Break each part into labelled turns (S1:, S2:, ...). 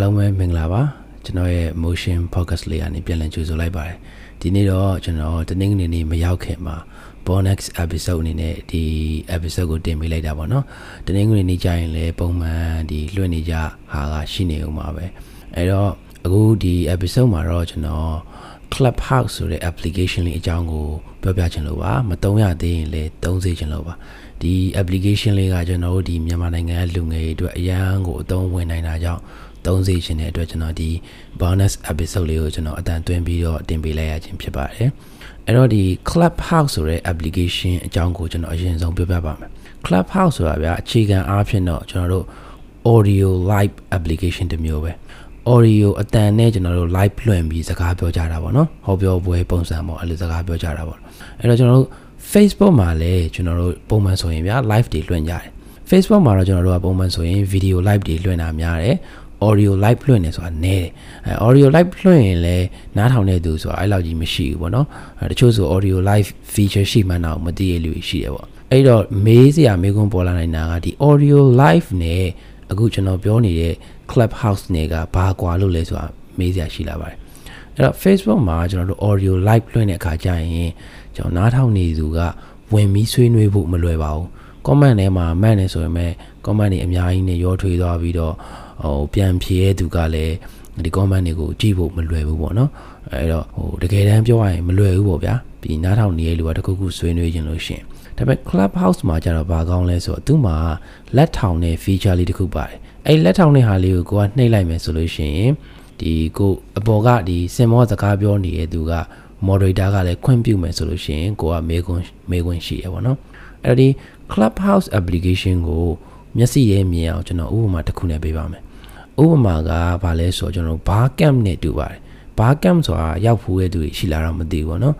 S1: အားလုံးပဲမင်္ဂလာပါကျွန်တော်ရဲ့ motion focus လေးကနေပြန်လည်ကြိုဆိုလိုက်ပါတယ်ဒီနေ့တော့ကျွန်တော်တနင်္ဂနွေနေ့မရောက်ခင်မှာ bonus episode အနေနဲ့ဒီ episode ကိုတင်ပေးလိုက်တာပေါ့နော်တနင်္ဂနွေနေ့ကျရင်လည်းပုံမှန်ဒီလွှင့်နေကြဟာကရှိနေဦးမှာပဲအဲ့တော့အခုဒီ episode မှာတော့ကျွန်တော် Clubhouse ဆိုတဲ့ application လေးအကြောင်းကိုပြောပြချင်လို့ပါမတုံးရသေးရင်လည်းတုံးစေချင်လို့ပါဒီ application လေးကကျွန်တော်တို့ဒီမြန်မာနိုင်ငံရဲ့လူငယ်တွေအတွက်အရန်ကိုအသုံးဝင်နိုင်တာကြောင့် သုံးစေချင်တဲ့အတွက်ကျွန်တော်ဒီ bonus episode လေးကိုကျွန်တော်အတန်သွင်းပြီးတော့တင်ပေးလိုက်ရခြင်းဖြစ်ပါတယ်အဲ့တော့ဒီ Clubhouse ဆိုတဲ့ application အကြောင်းကိုကျွန်တော်အရင်ဆုံးပြောပြပါမယ် Clubhouse ဆိုတာဗျာအခြေခံအားဖြင့်တော့ကျွန်တော်တို့ audio live application တစ်မျိုးပဲ audio အတန်နဲ့ကျွန်တော်တို့ live လွှင့်ပြီးစကားပြောကြတာပေါ့နော်ဟောပြောပွဲပုံစံပေါ့အဲ့လိုစကားပြောကြတာပေါ့အဲ့တော့ကျွန်တော်တို့ Facebook မှာလည်းကျွန်တော်တို့ပုံမှန်ဆိုရင်ဗျာ live တွေလွှင့်ကြတယ် Facebook မှာတော့ကျွန်တော်တို့ကပုံမှန်ဆိုရင် video live တွေလွှင့်တာများတယ် audio live လွှင့်နေဆိုတာနည်းတယ်အဲ audio live လွှင့်ရင်လည်းနားထောင်တဲ့သူဆိုတာအဲ့လောက်ကြီးမရှိဘူးပေါ့နော်အဲတချို့ဆို audio live feature ရှိမှန်းတော့မသိရလူရှိတယ်ပေါ့အဲ့တော့မေးစရာမေးခွန်းပေါ်လာနိုင်တာကဒီ audio live နဲ့အခုကျွန်တော်ပြောနေတဲ့ clubhouse တွေကဘာကွာလို့လဲဆိုတာမေးစရာရှိလာပါတယ်အဲ့တော့ Facebook မှာကျွန်တော်တို့ audio live လွှင့်တဲ့အခါကျရင်ကျွန်တော်နားထောင်နေသူကဝင်ပြီးဆွေးနွေးဖို့မလွယ်ပါဘူး comment ထဲမှာမှတ်နေဆိုရင်မဲ့ comment တွေအများကြီးနဲ့ရောထွေးသွားပြီးတော့ ဟိုပြန်ဖြေရသူကလည်းဒီ comment တွေကိုကြည့်ဖို့မလွယ်ဘူးပေါ့နော်အဲ့တော့ဟိုတကယ်တမ်းပြောရရင်မလွယ်ဘူးပေါ့ဗျာပြီးနားထောင်နေရလူကတခုခုဆွေးနွေးခြင်းလို့ရှင်ဒါပေမဲ့ clubhouse မှာကျတော့ဘာကောင်းလဲဆိုတော့သူ့မှာလက်ထောင်တဲ့ feature လေးတစ်ခုပါတယ်အဲ့လက်ထောင်တဲ့ဟာလေးကိုကိုကနှိပ်လိုက်မယ်ဆိုလို့ရှိရင်ဒီကိုအပေါ်ကဒီစင်မောစကားပြောနေတဲ့သူက moderator ကလည်းခွင့်ပြုမယ်ဆိုလို့ရှိရင်ကိုကမေခွန်းမေခွန်းရှိရပါတော့အဲ့ဒီ Clubhouse application ကိုမျက်စိရဲမြင်အောင်ကျွန်တော်ဥပမာတစ်ခုနဲ့ပေးပါမယ် ဥပမာကဘာလဲဆိုတော့ကျွန်တော် bar camp နဲ့တူပါတယ် bar camp ဆိုတာရောက်ဖူးတဲ့သူရှိလာတော့မသိဘူးပေါ့နော်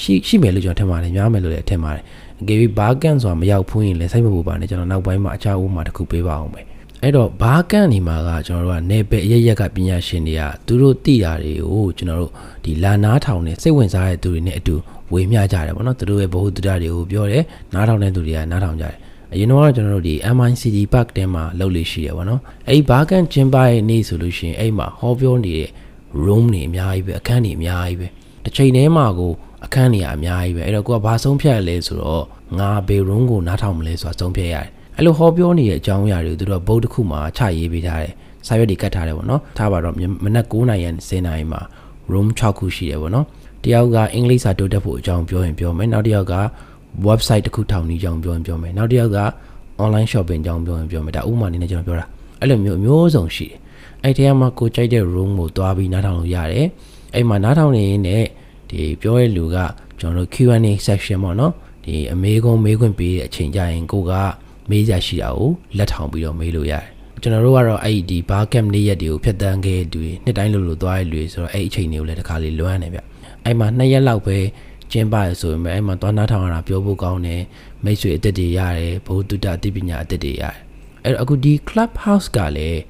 S1: ရှိရှိမယ်လို့ကျွန်တော်ထင်ပါတယ်များမယ်လို့လည်းထင်ပါတယ်အကယ်၍ bar camp ဆိုတာမရောက်ဖူးရင်လည်းစိတ်မပူပါနဲ့ကျွန်တော်နောက်ပိုင်းမှာအခြားဥပမာတစ်ခုပေးပါအောင်မယ်အဲ့တော့ဘာကန်နေမှာကကျွန်တော်တို့ကနေပယ်အရရက်ကပညာရှင်တွေကသူတို့သိတာတွေကိုကျွန်တော်တို့ဒီလာနားထောင်နေစိတ်ဝင်စားတဲ့သူတွေနဲ့အတူဝေမျှကြတယ်ပေါ့နော်သူတို့ရဲ့ဘ ഹു တုဒ္ဒတွေကိုပြောတယ်နားထောင်တဲ့သူတွေကနားထောင်ကြတယ် အရင်တော့ကျွန်တော်တို့ဒီ MICD Park တဲမှာလုပ်လို့ရှိရပါတော့အဲ့ဘာကန်ကျင်းပရဲ့နေ့ဆိုလို့ရှိရင်အဲ့မှာဟောပြောနေတဲ့ room တွေအများကြီးပဲအခန်းတွေအများကြီးပဲတစ်ချိန်တည်းမှာကိုအခန်းတွေအများကြီးပဲအဲ့တော့ကိုကဘာဆုံးဖြတ်ရလဲဆိုတော့ငါဘေ room ကိုနားထောင်မလဲဆိုတာဆုံးဖြတ်ရတယ်အဲ့လိုဟောပြောနေတဲ့အကြောင်းအရာတွေကိုသူတို့ကဘုတ်တစ်ခုမှာချရေးပေးထားတယ်စာရွက်တွေကတ်ထားတယ်ပေါ့နော်ထားပါတော့မနက်9နာရီနဲ့10နာရီမှာ room 6ခုရှိတယ်ပေါ့နော်တယောက်က အင်္ဂလိပ်စာတိုးတက်ဖို့အကြောင်းပြောရင်ပြောမယ်နောက်တစ်ယောက်က website တစ်ခုထောင်နေကြောင်းပြောရင်ပြောမယ်နောက်တစ်ယောက်က online shopping အကြောင်းပြောရင်ပြောမယ်ဒါဥပမာအနေနဲ့ကျွန်တော်ပြောတာအဲ့လိုမျိုးအမျိုးစုံရှိတယ်အဲ့ထဲမှာကိုကြိုက်တဲ့ room ကိုတွားပြီးနားထောင်လို့ရတယ်အဲ့မှာနားထောင်နေရင်လည်းဒီပြောတဲ့လူကကျွန်တော်တို့ Q&A section ပေါ့နော်ဒီအမေကုန်းမေးခွင့်ပေးတဲ့အချိန်ကြရင်ကိုကမေးကြရှိတာကိုလက်ထောင်ပြီးတော့မေးလို့ရတယ်ကျွန်တော်တို့ကတော့အဲ့ဒီဘာကမ်နေ့ရက်တွေကိုဖျက်တမ်းခဲ့တူနှစ်တိုင်းလို့လို့သွားရလူဆိုတော့အဲ့အချိန်တွေကိုလည်းတစ်ခါလေးလွမ်းနေဗျအဲ့မှာနှစ်ရက်လောက်ပဲ ကျင်းပရဆိုရင်အဲ့မှာသွားနားထောင်ရတာပြောဖို့ကောင်းတယ်မိတ်ဆွေအသက်တွေရတယ်ဘုသူတ္တအသိပညာအသက်တွေရတယ်အဲ့တော့အခုဒီ club house ကလည်း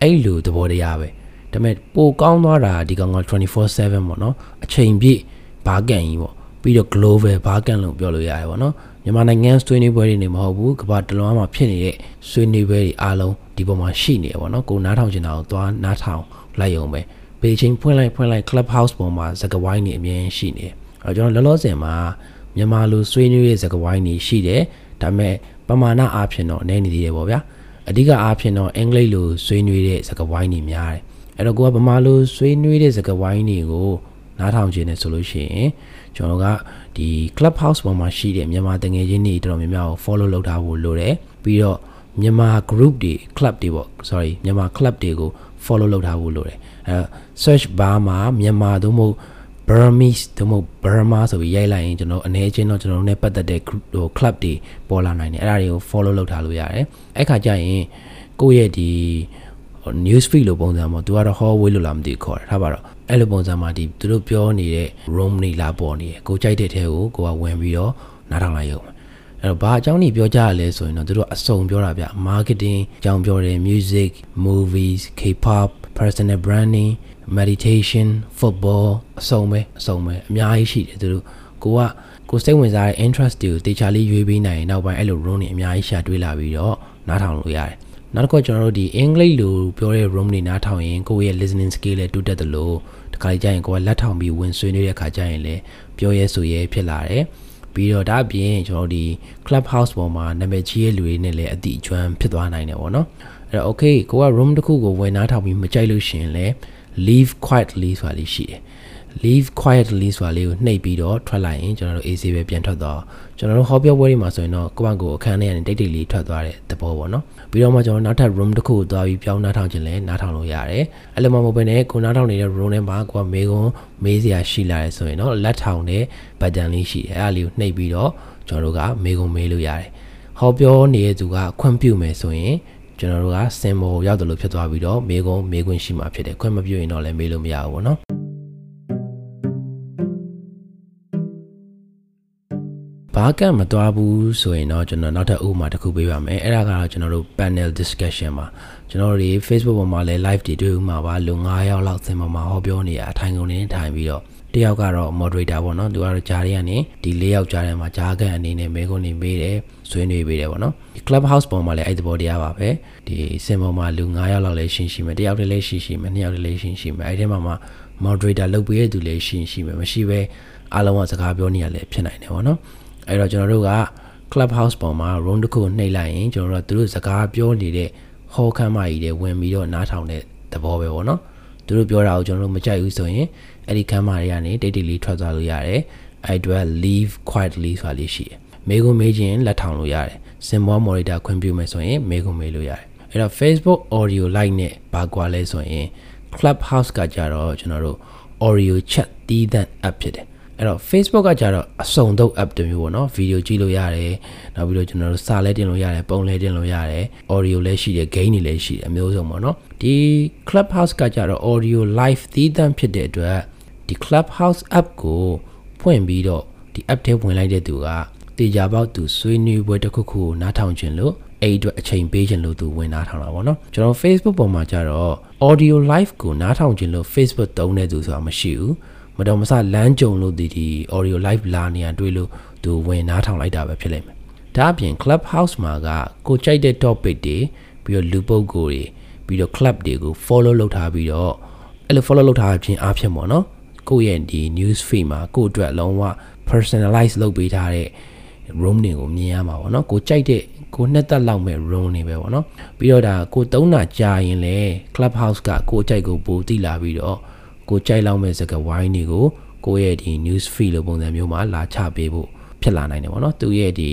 S1: အဲ့လိုသဘောတရားပဲဒါပေမဲ့ပိုကောင်းသွားတာဒီကောင်က24/7ပေါ့နော်အချိန်ပြည့်ဘာကန်ကြီးပေါ့ပြီးတော့ global ဘာကန်လို့ပြောလို့ရတယ်ပေါ့နော်မြန်မာနိုင်ငံဆွေးနွေးပွဲတွေနေမဟုတ်ဘူးကမ္ဘာတလွှားမှာဖြစ်နေတဲ့ဆွေးနွေးပွဲတွေအားလုံးဒီပေါ်မှာရှိနေရပါတော့ကိုနားထောင်ချင်တာကိုသွားနားထောင်လိုက်ရုံပဲဘေးချင်းဖွင့်လိုက်ဖွင့်လိုက် club house ပေါ်မှာစကဝိုင်းနေအမြင်ရှိနေ အဲကျွန်တော်လောလောဆယ်မှာမြန်မာလိုဆွေးနွေးရဲ့စကဝိုင်းနေရှိတယ်ဒါပေမဲ့ပမာဏအားဖြင့်တော့အနေနေသေးတယ်ပေါ့ဗျာအဓိကအားဖြင့်တော့အင်္ဂလိပ်လိုဆွေးနွေးတဲ့စကဝိုင်းနေများတယ်အဲ့တော့ကိုကဗမာလိုဆွေးနွေးတဲ့စကဝိုင်းတွေကိုနားထောင်ခြင်းနဲ့ဆိုလို့ရှိရင်ကျွန်တော်ကဒီ Clubhouse ပေါ်မှာရှိတဲ့မြန်မာတငယ်ချင်းတွေတော်တော်များများကို follow လုပ်ထားဖို့လိုတယ်ပြီးတော့မြန်မာ group တွေ club တွေပေါ့ sorry မြန်မာ club တွေကို follow လုပ်ထားဖို့လိုတယ်အဲ search bar မှာမြန်မာသို့မဟုတ် Burmese သို့မဟုတ် Burma ဆိုပြီးရိုက်လိုက်ရင်ကျွန်တော်အနေချင်းတော့ကျွန်တော်တို့ ਨੇ ပတ်သက်တဲ့ group ဟို club တွေပေါ်လာနိုင်တယ်အဲ့ဒါတွေကို follow လုပ်ထားလို့ရတယ်အဲ့ခါကျရင်ကိုယ့်ရဲ့ဒီ news feed လို့ပုံစံပေါ့သူကတော့ hallway လို့လာမသိခေါ်တယ်ထားပါတော့အဲ့လိုပုံစံမှာဒီသူတို့ပြောနေတဲ့ room နေလာပေါ်နေတယ်ကိုကြိုက်တဲ့ထဲကိုကိုကဝင်ပြီးတော့နားထောင်လိုက်ရုံအဲ့တော့ဘာအကြောင်းကြီးပြောကြရလဲဆိုရင်တော့သူတို့အစုံပြောတာဗျ marketing အကြောင်းပြောတယ် music movies k-pop personal branding meditation football အစုံပဲအစုံပဲအများကြီးရှိတယ်သူတို့ကိုကကိုစိတ်ဝင်စားတဲ့ interest တွေကိုတေချာလေးရွေးပေးနိုင်ရင်နောက်ပိုင်းအဲ့လို room တွေအများကြီးရှာတွေးလာပြီးတော့နားထောင်လို့ရတယ်နောက်တစ်ခုကျွန်တော်တို့ဒီအင်္ဂလိပ်လိုပြောတဲ့ room တွေနားထောင်ရင်ကိုယ့်ရဲ့ listening skill လည်းတိုးတက်တယ်လို့တခါကြရင်ကိုယ်ကလက်ထောင်ပြီးဝင်ဆွေးနွေးတဲ့အခါကျရင်လည်းပြောရဲဆိုရဲဖြစ်လာတယ်ပြီးတော့ဒါအပြင်ကျွန်တော်ဒီ clubhouse ပေါ်မှာနာမည်ကြီးရဲ့လူတွေနဲ့လည်းအတိအကျွမ်းဖြစ်သွားနိုင်တယ်ပေါ့နော်အဲ့တော့ okay ကိုက room တစ်ခုကိုဝင်နားထောင်ပြီးမကြိုက်လို့ရှိရင်လည်း leave quietly ဆိုတာလေးရှိတယ် leave quietly ဆိုတာလေးကိုနှိပ်ပြီးတော့ထွက်လိုက်ရင်ကျွန်တော်တို့ AC ပဲပြန်ထွက်သွားကျွန်တော်တို့ဟောပြောပွဲတွေမှာဆိုရင်တော့ကိုယ့်ဘက်ကိုအခန်းထဲကနေတိတ်တိတ်လေးထွက်သွားတဲ့သဘောပေါ့နော်ပြီးတော့မှကျွန်တော်နောက်ထပ် room တစ်ခုကိုသွားပြီးပြောင်းနားထောင်ခြင်းလဲနားထောင်လို့ရတယ်အဲ့လိုမှမဟုတ်ဘဲနဲ့ကိုနားထောင်နေတဲ့ room ထဲမှာကိုကမေကွန်မေးစရာရှိလာတယ်ဆိုရင်တော့လက်ထောင်တဲ့ button လေးရှိတယ်အဲ့ဒါလေးကိုနှိပ်ပြီးတော့ကျွန်တော်တို့ကမေကွန်မေးလို့ရတယ်ဟောပြောနေတဲ့သူကခွင့်ပြုမယ်ဆိုရင် ကျွန်တော်တို့က symbol ရောက်တယ်လို့ဖြစ်သွားပြီးတော့မေကွန်မေးခွင့်ရှိမှာဖြစ်တယ်ခွင့်မပြုရင်တော့လည်းမေးလို့မရဘူးပေါ့နော်ဘာကမသွားဘူးဆိုရင်တော့ကျွန်တော်နောက်ထပ်ဥပမာတစ်ခုပေးပါမယ်အဲ့ဒါကတော့ကျွန်တော်တို့ panel discussion မှာကျွန်တော်တို့ Facebook ပေါ်မှာလည်း live တွေတွေ့ဥမှာပါလူ9ယောက်လောက်သင်ပေါ်မှာဟောပြောနေရအထိုင်ကုန်နေထိုင်ပြီးတော့ တယောက်ကတော့ moderator ပေါ့နော်သူကတော့ဂျားတွေကနေဒီ၄ယောက်ကြားထဲမှာဂျားကန်အနေနဲ့မဲခွန်းနေမေးတယ်ဆွေးနွေးပေးတယ်ပေါ့နော်ဒီ clubhouse ပေါ်မှာလည်းအဲ့ဒီဘောတရားပါပဲဒီစင်ပေါ်မှာလူ9ယောက်လောက်လည်းရှင်းရှိမယ်တယောက်တည်းလည်းရှင်းရှိမယ်နှစ်ယောက်တည်းလည်းရှင်းရှိမယ်အဲ့ဒီမှာမှ moderator လုပ်ပေးတဲ့သူလည်းရှင်းရှိမယ်မရှိပဲအားလုံးကစကားပြောနေရလည်းဖြစ်နိုင်တယ်ပေါ့နော်အဲ့တော့ကျွန်တော်တို့က clubhouse ပေါ်မှာ room တစ်ခုနှိပ်လိုက်ရင်ကျွန်တော်တို့သူတို့စကားပြောနေတဲ့ဟောခမ်းမကြီးတွေဝင်ပြီးတော့နားထောင်တဲ့သဘောပဲပေါ့နော် သူတို့ပြောတာကိုကျွန်တော်တို့မကြိုက်ဘူးဆိုရင်အဲ့ဒီခမ်းမတွေကနေတိတ်တိတ်လေးထွက်သွားလို့ရတယ်အဲ့အတွက် leave quietly ဆိုတာလေးရှိတယ်မေးခွန်းမေးခြင်းလက်ထောင်လို့ရတယ် symbol monitor ခွင့်ပြုမယ်ဆိုရင်မေးခွန်းမေးလို့ရတယ်အဲ့တော့ Facebook audio live နဲ့ဘာကွာလဲဆိုရင် Clubhouse ကကြတော့ကျွန်တော်တို့ audio chat တီးသန့် app ဖြစ်တယ် အဲ့တော့ Facebook ကကြတော့အစုံတော့ app တစ်မျိုးပေါ့နော်ဗီဒီယိုကြည့်လို့ရတယ်နောက်ပြီးတော့ကျွန်တော်တို့စာလဲတင်လို့ရတယ်ပုံလဲတင်လို့ရတယ် audio လည်းရှိတယ် game တွေလည်းရှိတယ်အမျိုးစုံပေါ့နော်ဒီ Clubhouse ကကြတော့ audio live သီးသန့်ဖြစ်တဲ့အတွက်ဒီ Clubhouse app ကိုဖွင့်ပြီးတော့ဒီ app ထဲဝင်လိုက်တဲ့သူကတေချာပေါက်သူဆွေးနွေးပွဲတစ်ခုခုကိုနားထောင်ခြင်းလို့အဲ့အတွက်အချိန်ပေးခြင်းလို့သူဝင်နားထောင်တာပေါ့နော်ကျွန်တော် Facebook ပေါ်မှာကြတော့ audio live ကိုနားထောင်ခြင်းလို့ Facebook သုံးတဲ့သူဆိုတာမရှိဘူး မတော်မဆလမ်းကြုံလို့ဒီဒီ audio live လာနေရတွေ့လို့သူဝင်နားထောင်လိုက်တာပဲဖြစ်လိမ့်မယ်ဒါအပြင် clubhouse မှာကကိုကြိုက်တဲ့ topic တွေပြီးတော့လူပုဂ္ဂိုလ်တွေပြီးတော့ club တွေကို follow လုပ်ထားပြီးတော့အဲ့လို follow လုပ်ထားခြင်းအားဖြင့်ပေါ့နော်ကိုယ့်ရဲ့ဒီ news feed မှာကိုယ့်အတွက်လုံးဝ personalize လုပ်ပေးထားတဲ့ room တွေကိုမြင်ရမှာပေါ့နော်ကိုကြိုက်တဲ့ကိုနှစ်သက်လောက်မဲ့ room တွေပဲပေါ့နော်ပြီးတော့ဒါကိုသုံးတာကြာရင်လေ clubhouse ကကိုအကြိုက်ကိုပိုတိလာပြီးတော့ ကိုကြိုက်လောက်မဲ့စကားဝိုင်းတွေကိုကိုရဲ့ဒီ news feed လိုပုံစံမျိုးမှာလာချပေးဖို့ဖြစ်လာနိုင်တယ်ပေါ့နော်သူရဲ့ဒီ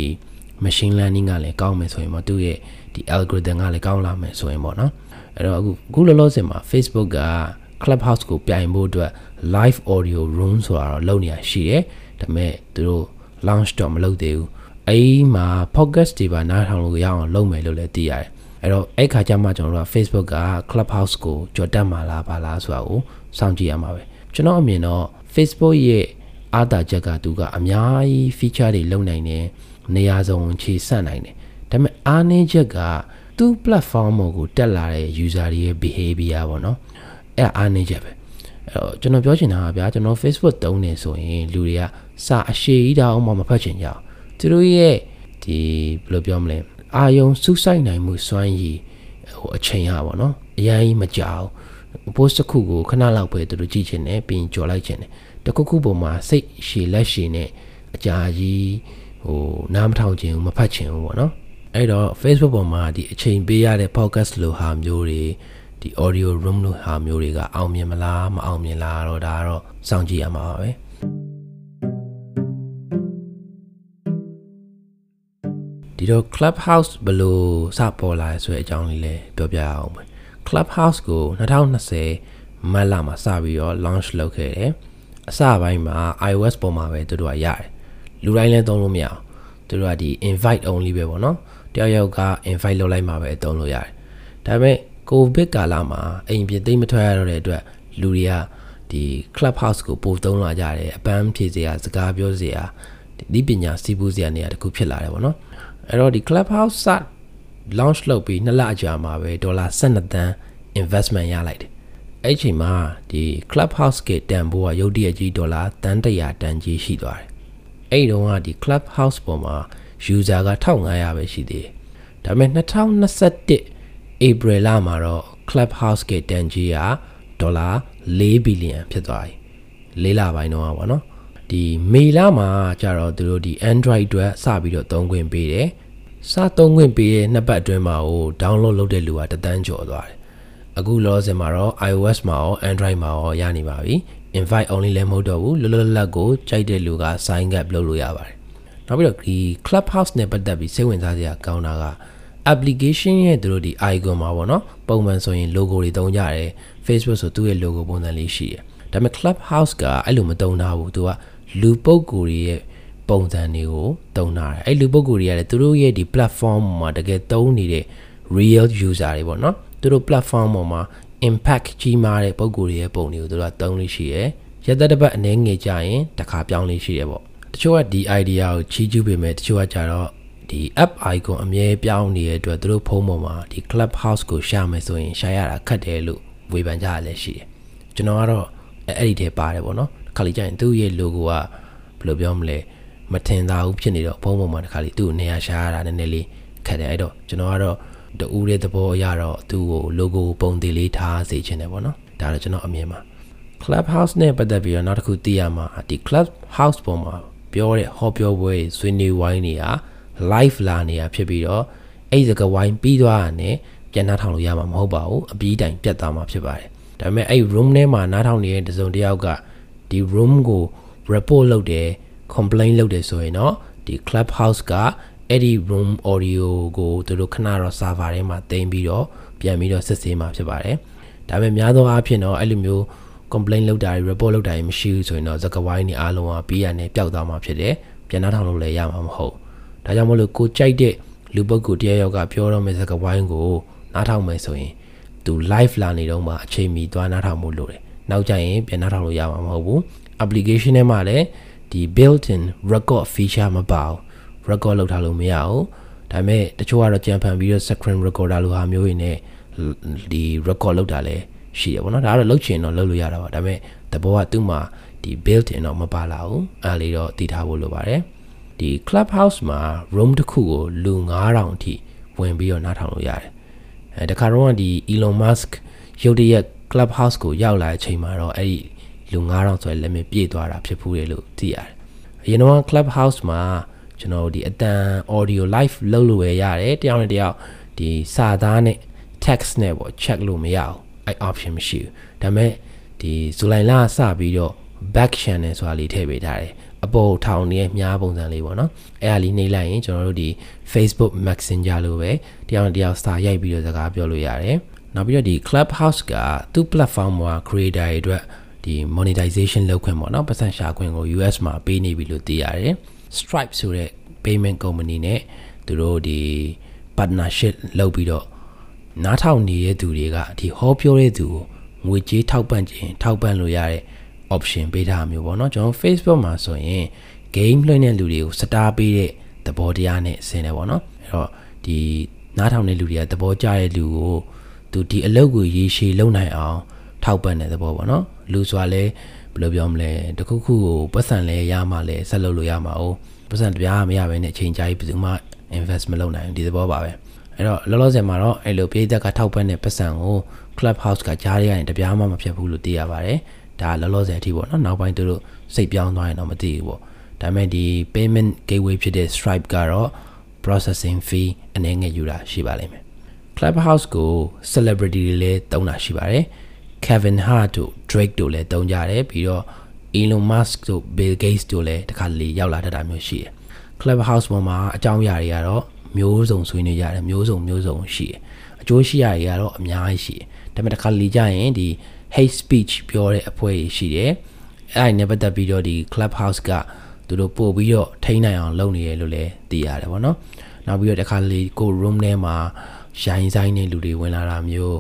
S1: machine learning ကလည်းကောင်းမယ်ဆိုရင်ပေါ့သူရဲ့ဒီ algorithm ကလည်းကောင်းလာမယ်ဆိုရင်ပေါ့နော်အဲ့တော့အခုအခုလောလောဆယ်မှာ Facebook က Clubhouse ကိုပြိုင်ဖို့အတွက် live audio room ဆိုတာတော့လုပ်နေရရှိတယ်ဒါပေမဲ့သူတို့ launch တော့မလုပ်သေးဘူးအဲ့မှာ podcast တွေပါနားထောင်လို့ရအောင်လုပ်မယ်လို့လည်းသိရတယ် အဲ့တော့အဲ့ခါကျမှကျွန်တော်တို့က Facebook က Clubhouse ကိုကြော်တက်မှာလားပါလားဆိုတာကိုစောင့်ကြည့်ရမှာပဲကျွန်တော်အမြင်တော့ Facebook ရဲ့အားသာချက်ကသူကအများကြီး feature တွေလုပ်နိုင်တယ်နေရာစုံခြေဆန့်နိုင်တယ်ဒါပေမဲ့အားနည်းချက်ကသူ့ platform ကိုတက်လာတဲ့ user တွေရဲ့ behavior ပေါ့နော်အဲ့အားနည်းချက်ပဲအဲ့တော့ကျွန်တော်ပြောချင်တာကဗျာကျွန်တော် Facebook သုံးနေဆိုရင်လူတွေကစာအရှိကြီးတောင်မှမဖတ်ချင်ကြအောင်သူတို့ရဲ့ဒီဘယ်လိုပြောမလဲ အာယုံစူးစိုက်နိုင်မှုစွမ်းရည်ဟိုအချိန်ရပါတော့အရင်ကြီးမကြောက် post တစ်ခုကိုခဏလောက်ပဲသူတို့ကြည့်ချင်တယ်ပြီးရင်ကြော်လိုက်ချင်တယ်တခုခုပုံမှာစိတ်ရှည်လက်ရှည်နဲ့အကြာကြီးဟိုနားမထောင်ချင်ဘူးမဖတ်ချင်ဘူးပေါ့နော်အဲ့တော့ Facebook ပေါ်မှာဒီအချိန်ပေးရတဲ့ podcast လိုဟာမျိုးတွေဒီ audio room လိုဟာမျိုးတွေကအောင်မြင်မလားမအောင်မြင်လားတော့ဒါကတော့စောင့်ကြည့်ရမှာပါပဲ ဒီတော့ Clubhouse ဘယ်လိုစပေါ်လာဆိုတဲ့အကြောင်းလေးလည်းပြောပြအောင်ပဲ Clubhouse ကို2020မတ်လမှာစပြီးတော့ launch လုပ်ခဲ့တယ်အစပိုင်းမှာ iOS ပေါ်မှာပဲသူတို့ကရတယ်လူတိုင်းလည်းသုံးလို့မရအောင်သူတို့ကဒီ invite only ပဲပေါ့နော်တယောက်ယောက်က invite လုပ်လိုက်မှပဲသုံးလို့ရတယ်ဒါပေမဲ့ covid ကာလမှာအိမ်ပြင်သိမ့်မထွက်ရတော့တဲ့အတွက်လူတွေကဒီ clubhouse ကိုပို့သုံးလာကြတယ်အပန်းဖြေစရာစကားပြောစရာဒီပညာစီးပူးစရာနေရာတခုဖြစ်လာတယ်ပေါ့နော် အဲ့တော့ဒီ clubhouse စ launch လုပ်ပြီးနှစ်လအကြာမှာပဲဒေါ်လာ12သန်း investment ရလိုက်တယ်အဲ့ချိန်မှာဒီ clubhouse ကတန်ဖိုးကရုတ်တရက်ကြီးဒေါ်လာတန်100တန်ကြီးရှိသွားတယ်အဲ့တုန်းကဒီ clubhouse ပေါ်မှာ user က1500ပဲရှိသေးတယ်ဒါပေမဲ့2021 April လမှာတော့ Clubhouse ကတန်ကြီးကဒေါ်လာ4ဘီလီယံဖြစ်သွားပြီ၄လပိုင်းတော့ပါနော် ဒီမေလမှာကျတော့သူတို့ဒီ Android အတွက်စပြီးတော့သုံးခွင့်ပေးတယ်စသုံးခွင့်ပေးတဲ့နှစ်ပတ်အတွင်းမှာဟို download လုပ်တဲ့လူကတသန်းကျော်သွားတယ်အခုလောဆယ်မှာတော့ iOS မှာရော Android မှာရောရနေပါပြီ invite only လည်းမဟုတ်တော့ဘူးလွတ်လွတ်လပ်ကိုကြိုက်တဲ့လူက sign up လုပ်လို့ရပါတယ်နောက်ပြီးတော့ဒီ Clubhouse နဲ့ပတ်သက်ပြီးစိတ်ဝင်စားစရာကောင်းတာက application ရဲ့သူတို့ဒီ icon မှာပေါ့နော်ပုံမှန်ဆိုရင် logo တွေတုံးကြတယ် Facebook ဆိုသူ့ရဲ့ logo ပုံစံလေးရှိတယ်ဒါပေမဲ့ Clubhouse ကအဲ့လိုမတုံးတာဘူးသူက လူပုဂ္ဂိုလ်တွေရဲ့ပုံစံတွေကိုတုံးတာတယ်အဲ့လူပုဂ္ဂိုလ်တွေကလည်းသူတို့ရဲ့ဒီ platform မှာတကယ်တုံးနေတဲ့ real user တွေပေါ့နော်သူတို့ platform ပေါ်မှာ impact ကြီးမားတဲ့ပုံကိုယ်တွေရဲ့ပုံတွေကိုသူတို့ကသုံးလို့ရှိရယ်ရသက်တစ်ပတ်အနေငယ်ကြရင်တစ်ခါပြောင်းလို့ရှိရပေါ့တချို့ကဒီ idea ကိုချီးကျူးပေမဲ့တချို့ကကြတော့ဒီ app icon အမြဲပြောင်းနေတဲ့အတွက်သူတို့ဖုန်းပေါ်မှာဒီ clubhouse ကိုရှာမယ်ဆိုရင်ရှာရတာခက်တယ်လို့ဝေဖန်ကြရလဲရှိတယ်ကျွန်တော်ကတော့အဲ့ဒီထဲပါတယ်ပေါ့နော် ခါလေးကြရင်သူ့ရဲ့ logo ကဘယ်လိုပြောမလဲမထင်သာဘူးဖြစ်နေတော့ဖုန်းပေါ်မှာတစ်ခါလေးသူ့ကိုနေရာရှာရတာနည်းနည်းလေးခက်တယ်အဲ့တော့ကျွန်တော်ကတော့တူတဲ့သဘောအရတော့သူ့ကို logo ပုံသေးလေးထားစေချင်တယ်ပေါ့နော်ဒါတော့ကျွန်တော်အမြင်ပါ Clubhouse နဲ့ပတ်သက်ပြီးတော့နောက်တစ်ခုသိရမှာဒီ Clubhouse ပေါ်မှာပြောတဲ့ဟောပြောပွဲဆွေးနွေးဝိုင်းတွေက live လာနေတာဖြစ်ပြီးတော့အဲ့ဒီစကားဝိုင်းပြီးသွားတာနဲ့ပြန်နှားထောင်လို့ရမှာမဟုတ်ပါဘူးအပြီးတိုင်ပြတ်သွားမှာဖြစ်ပါတယ်ဒါပေမဲ့အဲ့ room ထဲမှာနှားထောင်နေတဲ့တစုံတစ်ယောက်က ဒီ room ကို report လုပ်တယ် complain လုပ်တယ်ဆိုရင်တော့ဒီ Clubhouse ကအဲ့ဒီ room audio ကိုသူတို့ခဏတော့ server ထဲမှာတင်ပြီးတော့ပြန်ပြီးတော့စစ်ဆေးမှာဖြစ်ပါတယ်ဒါပေမဲ့များသောအားဖြင့်တော့အဲ့လိုမျိုး complain လုပ်တာတွေ report လုပ်တာတွေမရှိဘူးဆိုရင်တော့ဇကဝိုင်းတွေအားလုံးကပြီးရနဲ့ပျောက်သွားမှာဖြစ်တယ်ပြန်နှားထောင်လို့လည်းရမှာမဟုတ်ဒါကြောင့်မလို့ကိုကြိုက်တဲ့လူပုဂ္ဂိုလ်တယောက်ယောက်ကပြောတော့မယ့်ဇကဝိုင်းကိုနားထောင်မယ်ဆိုရင်သူ live လာနေတော့မှအချိန်မီသွားနားထောင်မှုလို့တယ် နောက်ကျရင်ပြန်နားထောင်လို့ရမှာမဟုတ်ဘူး application ထဲမှာလည်းဒီ built-in record feature မပါဘူး record လုပ်ထားလို့မရဘူးဒါပေမဲ့တချို့ကတော့ကြံဖန်ပြီးတော့ screen recorder လိုဟာမျိုးတွေနဲ့ဒီ record လုပ်တာလည်းရှိတယ်ပေါ့နော်ဒါကတော့လုပ်ချင်တော့လုပ်လို့ရတာပါဒါပေမဲ့တဘောကသူ့မှာဒီ built in တော့မပါလာဘူးအဲ့လေးတော့တည်ထားဖို့လိုပါတယ်ဒီ clubhouse မှာ room တစ်ခုကိုလူ9000အထိဝင်ပြီးတော့နားထောင်လို့ရတယ်အဲတခါတော့ဒီ Elon Musk ရုတ်တရက် clubhouse ကိုရောက်လာတဲ့အချိန်မှာတော့အဲ့ဒီလူ9000ဆိုတဲ့လက်မြပြည့်သွားတာဖြစ်ဖူးတယ်လို့သိရတယ်အရင်တော့ clubhouse မှာကျွန်တော်ဒီအတန် audio live လုပ်လို့ရရတယ်တယောက်နဲ့တယောက်ဒီစာသားနဲ့ text နဲ့ပေါ့ check လို့မရအောင်အဲ့ option မရှိဘူးဒါပေမဲ့ဒီဇူလိုင်လစပြီးတော့ back channel ဆိုတာလေးထည့်ပေးထားတယ်အပေါ်ထောင်နေတဲ့မြားပုံစံလေးပေါ့နော်အဲ့ဒါလေးနှိပ်လိုက်ရင်ကျွန်တော်တို့ဒီ Facebook Messenger လိုပဲတယောက်နဲ့တယောက်စာရိုက်ပြီးတော့စကားပြောလို့ရတယ် နောက်ပြီးတော့ဒီ Clubhouse ကသူ့ platform မှာ creator တွေအတွက်ဒီ monetization လုပ်ခွင့်ပေါ့နော်ပတ်စံရှာခွင့်ကို US မှာပေးနေပြီလို့သိရတယ် Stripe ဆိုတဲ့ payment company နဲ့သူတို့ဒီ partnership လုပ်ပြီးတော့နားထောင်နေတဲ့သူတွေကဒီဟောပြောတဲ့သူကိုငွေကြေးထောက်ပံ့ခြင်းထောက်ပံ့လို့ရတဲ့ option ပေးထားမျိုးပေါ့နော်ကျွန်တော် Facebook မှာဆိုရင် game လွှင့်တဲ့လူတွေကို star ပေးတဲ့သဘောတရားနဲ့ဆင်တယ်ပေါ့နော်အဲ့တော့ဒီနားထောင်တဲ့လူတွေကသဘောကျတဲ့လူကို သူဒီအလုပ်ကိုရေရှည်လုပ်နိုင်အောင် ထောက်ပံ့တဲ့သဘောပေါ့နော်လူဆိုတာလဲဘယ်လိုပြောမလဲတခုခုကိုပတ်စံလဲရမှလဲဆက်လုပ်လို့ရမှာ哦ပတ်စံတပြားမရဘဲနဲ့အချိန်ကြာကြီးဘယ်သူမှ invest မလုပ်နိုင်ဘူးဒီသဘောပါပဲအဲ့တော့လောလောဆယ်မှာတော့အဲ့လိုပြည်သက်ကထောက်ပံ့တဲ့ပတ်စံကို Clubhouse ကကြားရရင်တပြားမှမဖြစ်ဘူးလို့သိရပါတယ်ဒါလောလောဆယ်အထိပေါ့နော်နောက်ပိုင်းသူတို့စိတ်ပြောင်းသွားရင်တော့မသိဘူးပေါ့ဒါပေမဲ့ဒီ payment gateway ဖြစ်တဲ့ Stripe ကတော့ processing fee အနေငယ်ယူတာရှိပါလိမ့်မယ် Clubhouse ကို celebrity တွေလည်းတုံးတာရှိပါတယ် Kevin Hart တို့ Drake တို့လည်းတုံးကြတယ်ပြီးတော့ Elon Musk တို့ Bill Gates တို့လည်းတခါလေရောက်လာတတ်တာမျိုးရှိတယ် Clubhouse ပေါ်မှာအကြောင်းအရာတွေကတော့မျိုးစုံဆွေးနွေးရတယ်မျိုးစုံမျိုးစုံရှိတယ်အကျိုးရှိရတွေကတော့အများကြီးရှိတယ်ဒါပေမဲ့တခါလေကြရင်ဒီ hate speech ပြောတဲ့အဖွဲ့ကြီးရှိတယ်အဲ့ဒါနဲ့ပတ်သက်ပြီးတော့ဒီ Clubhouse ကသူတို့ပို့ပြီးတော့ထိန်းနိုင်အောင်လုပ်နေရလို့လည်းသိရတယ်ဗောနော်နောက်ပြီးတော့တခါလေကို room ထဲမှာ ရိုင်းဆိုင်နေလူတွေဝင်လာတာမျိုး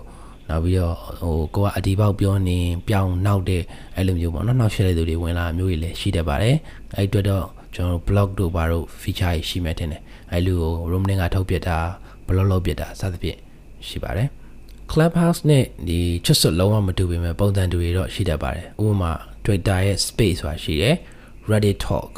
S1: နောက်ပြီးတော့ဟိုကိုကအဒီပေါက်ပြောနေပြောင်းနောက်တဲ့အဲ့လိုမျိုးပေါ့နော်နောက်ရှက်တဲ့သူတွေဝင်လာမျိုးတွေလည်းရှိတတ်ပါတယ်အဲ့အတွက်တော့ကျွန်တော် blog တို့ဘာတို့ feature ရှိမှတင်တယ်အဲ့လိုကို room ကထုတ်ပြတာ blog လုပ်ပြတာစသဖြင့်ရှိပါတယ် Clubhouse နဲ့ဒီချွတ်စွတ်လုံးဝမတူပေမဲ့ပုံစံတူတွေတော့ရှိတတ်ပါတယ်ဥပမာ Twitter ရဲ့ space ဆိုတာရှိတယ် Reddit talk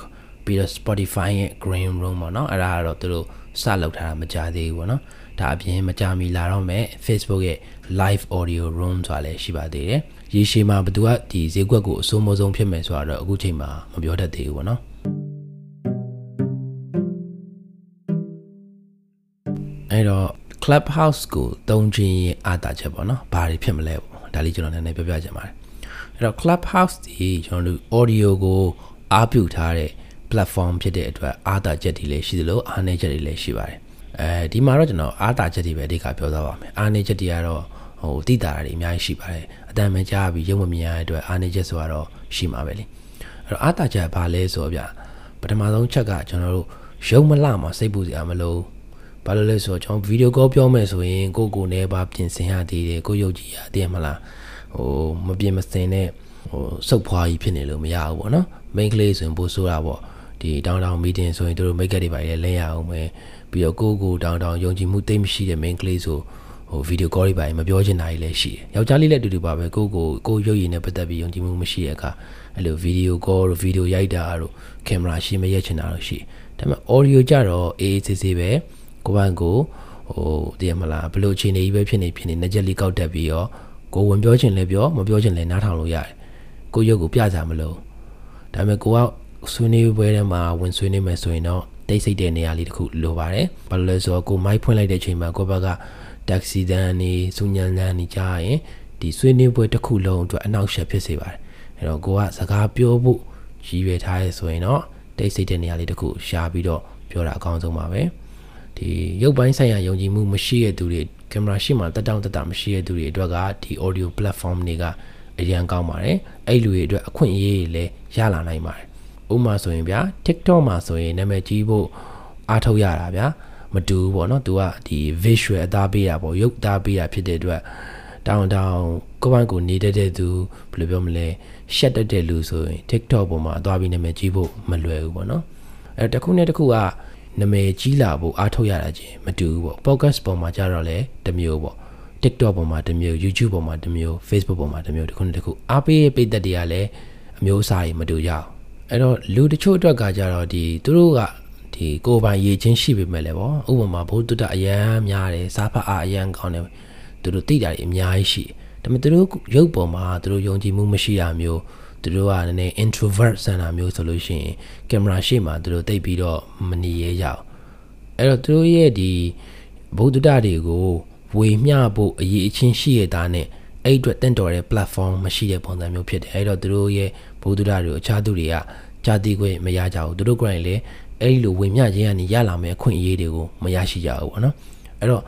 S1: ပြီးတော့ Spotify ရဲ့ green room ပေါ့နော်အဲ့ဒါကတော့သူတို့စလောက်ထားတာမကြသေးဘူးပေါ့နော် ဒါအပြင်မကြမီလာတော့မဲ့ Facebook ရဲ့ live audio room ဆိုတာလည်းရှိပါသေးတယ်ရေရှည်မှာဘယ်သူကဒီဈေးကွက်ကိုအစိုးမိုးဆုံးဖြစ်မယ်ဆိုတော့အခုချိန်မှာမပြောတတ်သေးဘူးပေါ့နော်အဲ့တော့ Clubhouse ကိုတုံးခြင်းရဲ့အားတာချက်ပေါ့နော်ဘာတွေဖြစ်မလဲပေါ့ဒါလေးကျွန်တော်နည်းနည်းပြောပြချင်ပါတယ်အဲ့တော့ Clubhouse ဒီကျွန်တော်တို့ audio ကိုအားပြုထားတဲ့ platform ဖြစ်တဲ့အတွက်အားတာချက်တွေလည်းရှိသလိုအားနည်းချက်တွေလည်းရှိပါတယ် အဲဒီမှာတော့ကျွန်တော်အားတာချက်တွေပဲအဓိကပြောသွားပါမယ်အားနည်းချက်တွေကတော့ဟိုတိတာတွေအများကြီးရှိပါတယ်အတန်မကြားပြီးရုံမမြင်ရတဲ့အတွက်အားနည်းချက်ဆိုတော့ရှိမှာပဲလေအဲ့တော့အားတာချက်ဘာလဲဆိုတော့ဗျပထမဆုံးချက်ကကျွန်တော်တို့ရုံမလမှာစိတ်ပူစရာမလိုဘာလို့လဲဆိုတော့ကျွန်တော်ဗီဒီယိုကောပြောမယ်ဆိုရင်ကိုကိုနဲ့ပါပြင်ဆင်ရသေးတယ်ကိုရုပ်ကြည့်ရသေးမလားဟိုမပြင်မစင်နဲ့ဟိုစုပ်ဖွားကြီးဖြစ်နေလို့မရဘူးပေါ့နော် main ကလေးဆိုရင်ပို့ဆိုတာပေါ့ဒီတောင်းတောင်း meeting ဆိုရင်တို့ make up တွေပါလေလဲရအောင်ပဲ ပြီးတော့ကိုကိုတောင်းတောင်းယုံကြည်မှုတိတ်မရှိတဲ့ main ကလေးဆိုဟိုဗီဒီယိုကောတွေပါမပြောချင်တာကြီးလည်းရှိတယ်ယောက်ျားလေးလည်းအတူတူပါပဲကိုကိုကိုရုပ်ရည်နဲ့ပတ်သက်ပြီးယုံကြည်မှုမရှိတဲ့အခါအဲ့လိုဗီဒီယိုကောတို့ဗီဒီယိုရိုက်တာတို့ကင်မရာရှင်းမရက်ချင်တာတို့ရှိဒါပေမဲ့ audio ကြတော့အေးအေးဆေးဆေးပဲကိုယ့်ဘန်ကိုဟိုတည်မလားဘလို့အခြေအနေကြီးပဲဖြစ်နေဖြစ်နေနှစ်ချက်လေးကောက်တက်ပြီးတော့ကိုဝင်ပြောချင်လဲပြောမပြောချင်လဲနားထောင်လို့ရတယ်ကိုရုပ်ကိုပြကြမလို့ဒါပေမဲ့ကိုကဆွေးနွေးပွဲထဲမှာဝင်ဆွေးနွေးမယ်ဆိုရင်တော့ တိတ်ဆိတ်တဲ့နေရာလေးတစ်ခုလိုပါတယ်ဘာလို့လဲဆိုတော့ကိုမိုက်ဖွင့်လိုက်တဲ့အချိန်မှာကိုဘက်ကတက္ကစီတန်းနေစူညံတန်းနေကြားရင်ဒီဆွေးနွေးပွဲတစ်ခုလုံးအတွက်အနောက်ရှက်ဖြစ်စေပါတယ်အဲ့တော့ကိုကစကားပြောဖို့ရည်ရွယ်ထားရဲဆိုရင်တော့တိတ်ဆိတ်တဲ့နေရာလေးတစ်ခုရှားပြီးတော့ပြောတာအကောင်းဆုံးပါပဲဒီရုပ်ပိုင်းဆိုင်ရာယုံကြည်မှုမရှိတဲ့သူတွေကင်မရာရှိမှတက်တောင့်တက်တာမရှိတဲ့သူတွေအတွက်ကဒီ audio platform တွေကအရန်ကောင်းပါတယ်အဲ့လူတွေအတွက်အခွင့်အရေးတွေလည်းရလာနိုင်ပါတယ် ဥပမာဆိုရင်ဗျာ TikTok မှာဆိုရင်နာမည်ကြီးဖို့အားထုတ်ရတာဗျာမတူဘူးပေါ့နော် तू ကဒီ visual အသားပေးတာပေါ့ရုပ်သားပေးတာဖြစ်တဲ့အတွက်တောင်းတောင်းကိုယ့်ဘက်ကိုနေတဲ့တဲ့သူဘယ်လိုပြောမလဲရှက်တတ်တဲ့လူဆိုရင် TikTok ပေါ်မှာသွားပြီးနာမည်ကြီးဖို့မလွယ်ဘူးပေါ့နော်အဲတခုနဲ့တခုကနာမည်ကြီးလာဖို့အားထုတ်ရတာချင်းမတူဘူးပေါ့ podcast ပေါ်မှာကြတော့လေတမျိုးပေါ့ TikTok ပေါ်မှာတမျိုး YouTube ပေါ်မှာတမျိုး Facebook ပေါ်မှာတမျိုးတခုနဲ့တခုအားပေးပိတ်သက်တွေကလည်းအမျိုးအစားကြီးမတူကြအောင် အဲ့တော့လူတချို့အတွက်ကကြတော့ဒီသူတို့ကဒီကိုယ်ပိုင်ရည်ချင်းရှိပေမဲ့လည်းပေါ့ဥပမာဘုဒ္ဓတအယံများတယ်စားဖတ်အားအယံကောင်းတယ်သူတို့သိတာတွေအများကြီးရှိဒါပေမဲ့သူတို့ရုပ်ပေါ်မှာသူတို့ယုံကြည်မှုမရှိတာမျိုးသူတို့ကနည်းနည်း introvert ဆန်တာမျိုးဆိုလို့ရှိရင်ကင်မရာရှေ့မှာသူတို့တိတ်ပြီးတော့မနေရကြအောင်အဲ့တော့သူတို့ရဲ့ဒီဘုဒ္ဓတတွေကိုဝေမျှဖို့အရေးအချင်းရှိရတာနဲ့အဲ့အတွက်တင့်တော်တဲ့ platform မရှိတဲ့ပုံစံမျိုးဖြစ်တယ်အဲ့တော့သူတို့ရဲ့ ဘုဒ္ဓတွေကိုအခြားသူတွေကကြာတိခွင့်မရကြဘူးသူတို့ကိုယ်တိုင်လည်းအဲ့လိုဝေမျှခြင်းကနေရလာမယ့်အခွင့်အရေးတွေကိုမရရှိကြဘူးပေါ့နော်အဲ့တော့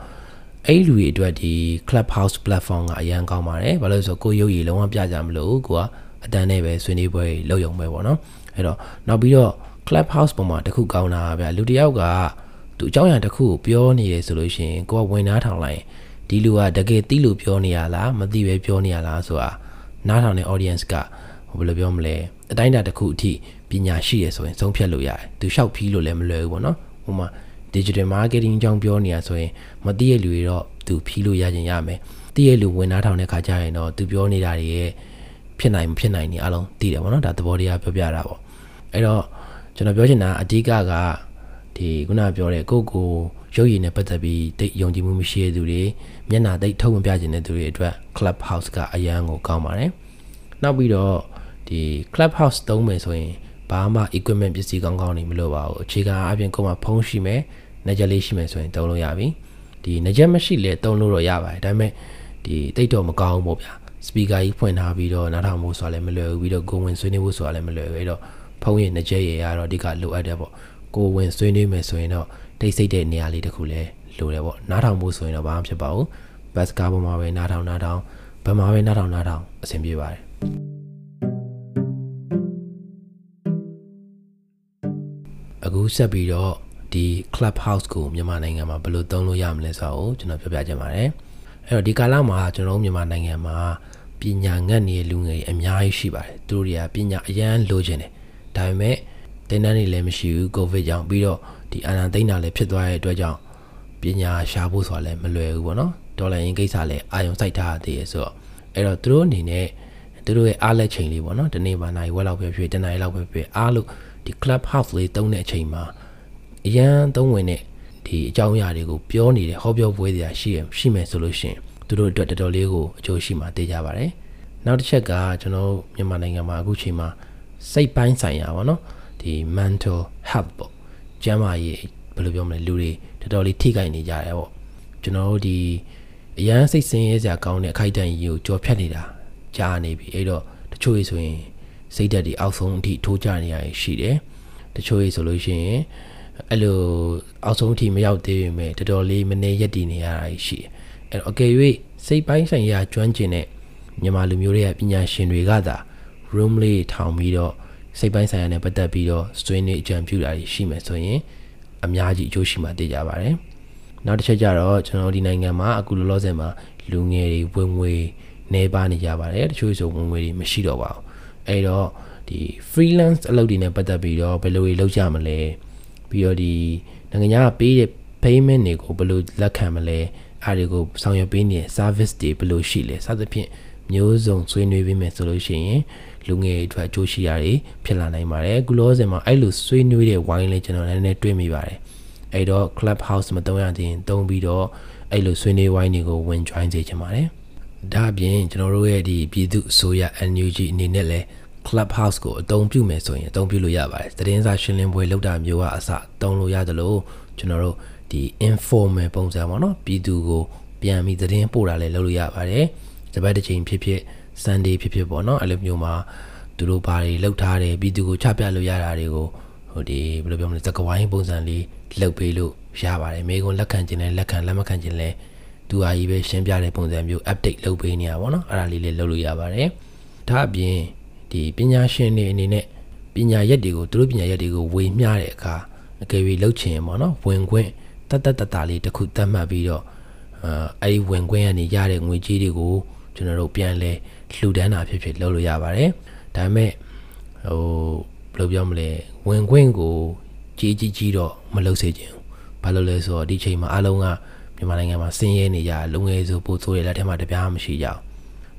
S1: အဲ့လူတွေအတွက်ဒီ Clubhouse platform ကအရန်ကောင်းပါတယ်ဘာလို့လဲဆိုတော့ကိုရုပ်ရည်လုံးဝပြကြမလို့ကိုကအတန်းနဲ့ပဲဆွေးနွေးပွဲလုပ်ရုံပဲပေါ့နော်အဲ့တော့နောက်ပြီးတော့ Clubhouse ပုံမှာတခုကောင်းတာဗျလူတယောက်ကသူအကြောင်းအရာတစ်ခုကိုပြောနေရဆိုလို့ရှိရင်ကိုကဝင်နားထောင်လိုက်ဒီလူကတကယ်သိလို့ပြောနေရလားမသိပဲပြောနေရလားဆိုတာနားထောင်တဲ့ audience က ဘယ်လိုပြောမလဲအတိုင်းအတာတစ်ခုအထိပညာရှိရဆိုရင်ဆုံးဖြတ်လို့ရတယ်သူလျှောက်ဖီးလို့လည်းမလွယ်ဘူးပေါ့နော်ဟိုမှာ digital marketing အကြောင်းပြောနေရဆိုရင်မသိရလူတွေတော့သူဖီးလို့ရခြင်းရမယ်သိရလူဝင်နားထောင်တဲ့ခါကျရင်တော့သူပြောနေတာတွေရဲ့ဖြစ်နိုင်မဖြစ်နိုင်နေအလုံးသိတယ်ပေါ့နော်ဒါသဘောတရားပြောပြတာပေါ့အဲ့တော့ကျွန်တော်ပြောချင်တာအဓိကကဒီခုနပြောတဲ့ကိုကိုရုပ်ရည်နဲ့ပတ်သက်ပြီးတိတ်ယုံကြည်မှုမရှိတဲ့သူတွေမျက်နှာတိတ်ထုတ်မပြခြင်းတဲ့သူတွေအတွက် club house ကအရန်ကိုကောင်းပါတယ်နောက်ပြီးတော့ ဒီ club house သုံးမယ်ဆိုရင်ဘာမှ equipment ပစ္စည်းကောင်းကောင်းနေမလို့ပါဘူးအခြေခံအပြင်ကိုမှဖုန်းရှိမယ်နှကြလေးရှိမယ်ဆိုရင်သုံးလို့ရပြီဒီနှကြမရှိလဲသုံးလို့တော့ရပါတယ်ဒါပေမဲ့ဒီတိတ်တော့မကောင်းဘူးပေါ့ဗျာစပီကာကြီးဖွင့်ထားပြီးတော့နားထောင်ဖို့ဆိုတာလည်းမလွယ်ဘူးပြီးတော့ကိုဝင်ဆွေးနွေးဖို့ဆိုတာလည်းမလွယ်ဘူးအဲ့တော့ဖုန်းရဲ့နှကြရဲ့ကတော့အဓိကလိုအပ်တယ်ပေါ့ကိုဝင်ဆွေးနွေးမယ်ဆိုရင်တော့တိတ်ဆိတ်တဲ့နေရာလေးတစ်ခုလည်းလိုတယ်ပေါ့နားထောင်ဖို့ဆိုရင်တော့ဘာမှဖြစ်ပါဘူးဘတ်စကားပေါ်မှာပဲနားထောင်နားထောင်ဘယ်မှာပဲနားထောင်နားထောင်အဆင်ပြေပါတယ် အခုဆက်ပြီးတော့ဒီ Clubhouse ကိုမြန်မာနိုင်ငံမှာဘယ်လိုသုံးလို့ရမလဲဆိုတော့ကျွန်တော်ပြောပြချင်ပါတယ်အဲ့တော့ဒီကာလမှာကျွန်တော်မြန်မာနိုင်ငံမှာပညာငတ်နေတဲ့လူငယ်အများကြီးရှိပါတယ်သူတို့တွေကပညာအရန်လိုချင်တယ်ဒါပေမဲ့တင်တန်းတွေလည်းမရှိဘူးကိုဗစ်ကြောင့်ပြီးတော့ဒီအာဏာသိမ်းတာလည်းဖြစ်သွားတဲ့အတွက်ကြောင့်ပညာရှာဖို့ဆိုတာလည်းမလွယ်ဘူးပေါ့နော်ဒေါ်လာရင်းကိစ္စလည်းအာရုံစိုက်ထားသေးရဆိုတော့အဲ့တော့သူတို့အနေနဲ့သူတို့ရဲ့အားလက်ချိန်လေးပေါ့နော်ဒီနေ့မှနိုင်ဝက်လောက်ပဲဖြစ်တနိုင်လောက်ပဲဖြစ်အားလို့ ဒီ club house လေးတုံးတဲ့အချိန်မှာအရန်သုံးဝင်တဲ့ဒီအကြောင်းအရာတွေကိုပြောနေတဲ့ဟောပြောပွဲတွေရှိရရှိမယ်ဆိုလို့ရှိရင်သူတို့အတွက်တော်တော်လေးကိုအကျိုးရှိမှာသိကြပါတယ်နောက်တစ်ချက်ကကျွန်တော်မြန်မာနိုင်ငံမှာအခုချိန်မှာစိတ်ပိုင်းဆိုင်ရာပေါ့နော်ဒီ mental health ပေါ့ကျန်းမာရေးဘယ်လိုပြောမလဲလူတွေတော်တော်လေးထိခိုက်နေကြတယ်ပေါ့ကျွန်တော်တို့ဒီအရန်စိတ်ဆင်းရဲစရာကောင်းတဲ့အခိုက်အတန့်ကြီးကိုကြော်ဖြတ်နေတာကြားနေပြီအဲ့တော့တချို့ဆိုရင် စိတ်ဓာတ်တွေအောက်ဆုံးအထိထိုးကျနေရရှိတယ်တချို့ဆိုလို့ရှိရင်အဲ့လိုအောက်ဆုံးအထိမရောက်သေးပေမဲ့တော်တော်လေးမနေရက်တည်နေရတာရှိတယ်အဲ့တော့အကယ်၍စိတ်ပိုင်းဆိုင်ရာကျွမ်းကျင်တဲ့မြန်မာလူမျိုးတွေကပညာရှင်တွေကသာ room လေးထောင်ပြီးတော့စိတ်ပိုင်းဆိုင်ရာနဲ့ပတ်သက်ပြီးတော့ဆွေးနွေးအကြံပြုတာရှိမယ်ဆိုရင်အများကြီးအကျိုးရှိမှသိကြပါတယ်နောက်တစ်ချက်ကျတော့ကျွန်တော်ဒီနိုင်ငံမှာအခုလောလောဆယ်မှာလူငယ်တွေဝင်ငွေနေပါနေကြပါတယ်တချို့ဆိုဝင်ငွေတွေမရှိတော့ပါဘူး အဲ့တော့ဒီ freelance အလုပ်တွေနဲ့ပတ်သက်ပြီးတော့ဘယ်လိုတွေလုပ်ကြမလဲပြီးတော့ဒီနိုင်ငံခြားကပေးတဲ့ payment တွေကိုဘယ်လိုလက်ခံမလဲအားတွေကိုဆောင်ရွက်ပေးနေတဲ့ service တွေဘယ်လိုရှိလဲစသဖြင့်မျိုးစုံဆွေးနွေးပေးမယ်ဆိုလို့ရှိရင်လူငယ်တွေအတွက်အကျိုးရှိတာတွေဖြစ်လာနိုင်ပါတယ်အခုလောဆယ်မှာအဲ့လိုဆွေးနွေးတဲ့ဝိုင်းလေးကျွန်တော်လည်းနည်းနည်းတွေးမိပါတယ်အဲ့တော့ clubhouse မတုံးရသေးရင်တုံးပြီးတော့အဲ့လိုဆွေးနွေးဝိုင်းတွေကိုဝင် join စေချင်ပါတယ် ဒါအပြင်ကျွန်တော်တို့ရဲ့ဒီပြည်သူအစိုးရ NUG အနေနဲ့လည်း clubhouse ကိုအသုံးပြုမယ်ဆိုရင်အသုံးပြုလို့ရပါတယ်သတင်းစာရှင်းလင်းပွဲလုပ်တာမျိုးကအစတုံးလို့ရတယ်လို့ကျွန်တော်တို့ဒီ informal ပုံစံပေါ့နော်ပြည်သူကိုပြန်ပြီးသတင်းပို့တာလည်းလုပ်လို့ရပါတယ်တပတ်တစ်ချိန်ဖြစ်ဖြစ် Sunday ဖြစ်ဖြစ်ပေါ့နော်အဲ့လိုမျိုးမှာသူတို့ဘာတွေလောက်ထားတယ်ပြည်သူကိုချပြလို့ရတာတွေကိုဟိုဒီဘယ်လိုပြောမလဲသကဝိုင်းပုံစံလေးလုပ်ပေးလို့ရပါတယ်မိကုံလက်ခံခြင်းနဲ့လက်ခံလက်မခံခြင်းလဲ သူအားကြီးပဲရှင်းပြတဲ့ပုံစံမျိုး update လုပ်ပေးနေရပါတော့အဲ့ဒါလေးလေးလုပ်လို့ရပါတယ်ဒါအပြင်ဒီပညာရှင်တွေအနေနဲ့ပညာရက်တွေကိုသူတို့ပညာရက်တွေကိုဝေမျှတဲ့အခါအကယ်၍လှုပ်ချင်ပေါ့နော်ဝင်ခွင့်တတ်တတ်တတလေးတစ်ခုတတ်မှတ်ပြီးတော့အဲအဲ့ဒီဝင်ခွင့်ကနေရတဲ့ငွေကြေးတွေကိုကျွန်တော်တို့ပြန်လဲလှူဒန်းတာဖြစ်ဖြစ်လုပ်လို့ရပါတယ်ဒါပေမဲ့ဟိုဘယ်လိုပြောမလဲဝင်ခွင့်ကိုကြီးကြီးကြီးတော့မလုပ်စေချင်ဘူးဘာလို့လဲဆိုတော့ဒီချိန်မှာအားလုံးက မြန်မာနိုင်ငံမှာဆင်းရဲနေကြလုံငယ်ဆိုပို့ဆိုးရလက်ထက်မှာတပြားမရှိကြဘူး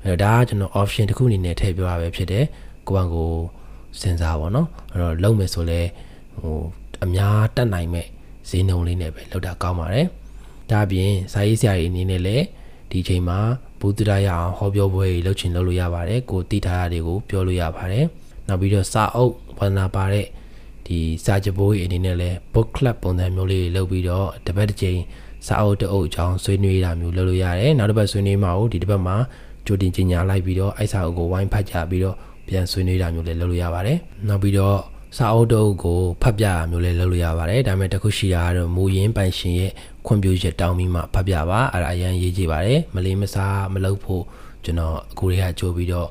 S1: အဲဒါကကျွန်တော် option တစ်ခုအနေနဲ့ထည့်ပြောရပဲဖြစ်တယ်ကိုယ့်ဘက်ကိုစဉ်းစားပါတော့အဲ့တော့လုံမယ်ဆိုလဲဟိုအများတက်နိုင်မဲ့ဈေးနှုန်းလေးနဲ့ပဲလောက်တာကောင်းပါတယ်ဒါအပြင်စာရေးဆရာကြီးအနေနဲ့လည်းဒီချိန်မှာဘူတရာရအောင်ဟောပြောပွဲတွေလုပ်ချင်လုပ်လို့ရပါတယ်ကိုတိထားရတွေကိုပြောလို့ရပါတယ်နောက်ပြီးတော့စာအုပ်ဝန္ဒနာပါတဲ့ဒီစာကြပိုးကြီးအနေနဲ့လည်း book club ပုံစံမျိုးလေးတွေလုပ်ပြီးတော့တပတ်တစ်ချိန် စာအုပ်တအုပ်အကြောင်းဆွေးနွေးတာမျိုးလုပ်လို့ရတယ်နောက်တစ်ပတ်ဆွေးနွေးမှာကိုဒီတစ်ပတ်မှာကြိုတင်ကြေညာလိုက်ပြီးတော့အဲ့စာအုပ်ကိုဝိုင်းဖတ်ကြပြီးတော့ပြန်ဆွေးနွေးတာမျိုးလည်းလုပ်လို့ရပါတယ်နောက်ပြီးတော့စာအုပ်တုပ်ကိုဖတ်ပြတာမျိုးလည်းလုပ်လို့ရပါတယ်ဒါပေမဲ့တခုရှိတာကတော့မူရင်းပိုင်ရှင်ရဲ့ခွင့်ပြုချက်တောင်းပြီးမှဖတ်ပြပါအဲ့ဒါအရင်ရေးကြည့်ပါတယ်မလေးမစားမလုပ်ဖို့ကျွန်တော်အကိုတွေကကြိုးပြီးတော့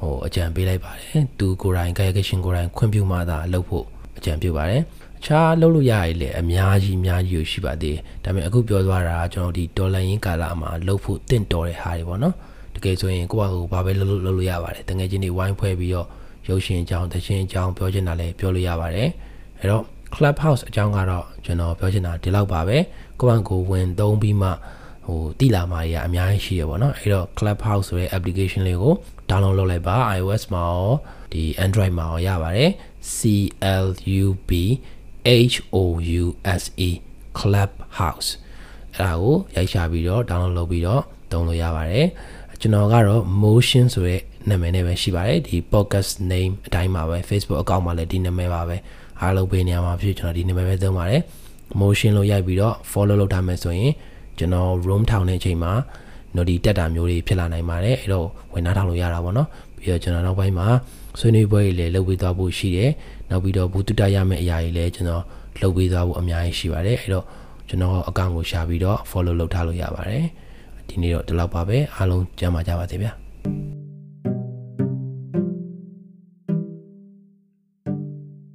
S1: ဟိုအကြံပေးလိုက်ပါတယ်သူကိုယ်တိုင်ကာယကရှင်ကိုယ်တိုင်ခွင့်ပြုမှသာလုပ်ဖို့အကြံပြုပါတယ်အ ခြားလုပ်လို့ရရည်လေအများကြီးအများကြီးကိုရှိပါသေးတယ်ဒါပေမဲ့အခုပြောသွားတာကကျွန်တော်ဒီဒေါ်လာရင်းကာလမှာလုပ်ဖို့တင့်တော်တဲ့ဟာတွေပေါ့နော်တကယ်ဆိုရင်ကိုယ့်ဘာကိုဘာပဲလုပ်လို့လုပ်လို့ရပါတယ်တကယ်ချင်းတွေဝိုင်းဖွဲ့ပြီးတော့ရုပ်ရှင်အကြောင်းတခြင်းအကြောင်းပြောချင်တာလည်းပြောလို့ရပါတယ်အဲ့တော့ Clubhouse အကြောင်းကတော့ကျွန်တော်ပြောချင်တာဒီလောက်ပါပဲကိုယ့်ဘာကိုဝင်သုံးပြီးမှဟိုတိလာမှာကြီးအများကြီးရှိရပါတော့အဲ့တော့ Clubhouse ဆိုတဲ့ application လေးကို download လုပ်လိုက်ပါ iOS မှာရောဒီ Android မှာရောရပါတယ် C L U B H O U S E Clubhouse အဲ့ဒါကိုရိုက်ရှာပြီးတော့ download လုပ်ပြီးတော့သုံးလို့ရပါတယ်ကျွန်တော်ကတော့ motion ဆိုတဲ့နာမည်နဲ့ပဲရှိပါတယ်ဒီ podcast name အတိုင်းပါပဲ Facebook account မှာလည်းဒီနာမည်ပါပဲအားလုံးပေးနေရမှာဖြစ်ကျွန်တော်ဒီနာမည်ပဲသုံးပါတယ် motion လို့ရိုက်ပြီးတော့ follow လုပ်ထားမယ်ဆိုရင်ကျွန်တော် room ထောင်တဲ့အချိန်မှာ nodi တက်တာမျိုးတွေဖြစ်လာနိုင်ပါတယ်အဲ့တော့ဝင်နားထောင်လို့ရတာပေါ့နော်ပြီးတော့ကျွန်တော်နောက်ပိုင်းမှာ ဆွေးနွေးပွဲတွေလည်းလုပ်ပေးသွားဖို့ရှိတယ်နောက်ပြီးတော့ဘူတုတရမယ့်အရာတွေလည်းကျွန်တော်လုပ်ပေးသွားဖို့အများကြီးရှိပါတယ်အဲ့တော့ကျွန်တော်အကောင့်ကိုရှာပြီးတော့ follow လုပ်ထားလို့ရပါတယ်ဒီနေ့တော့ဒီလောက်ပါပဲအားလုံးကြမ်းပါကြပါစေဗျာ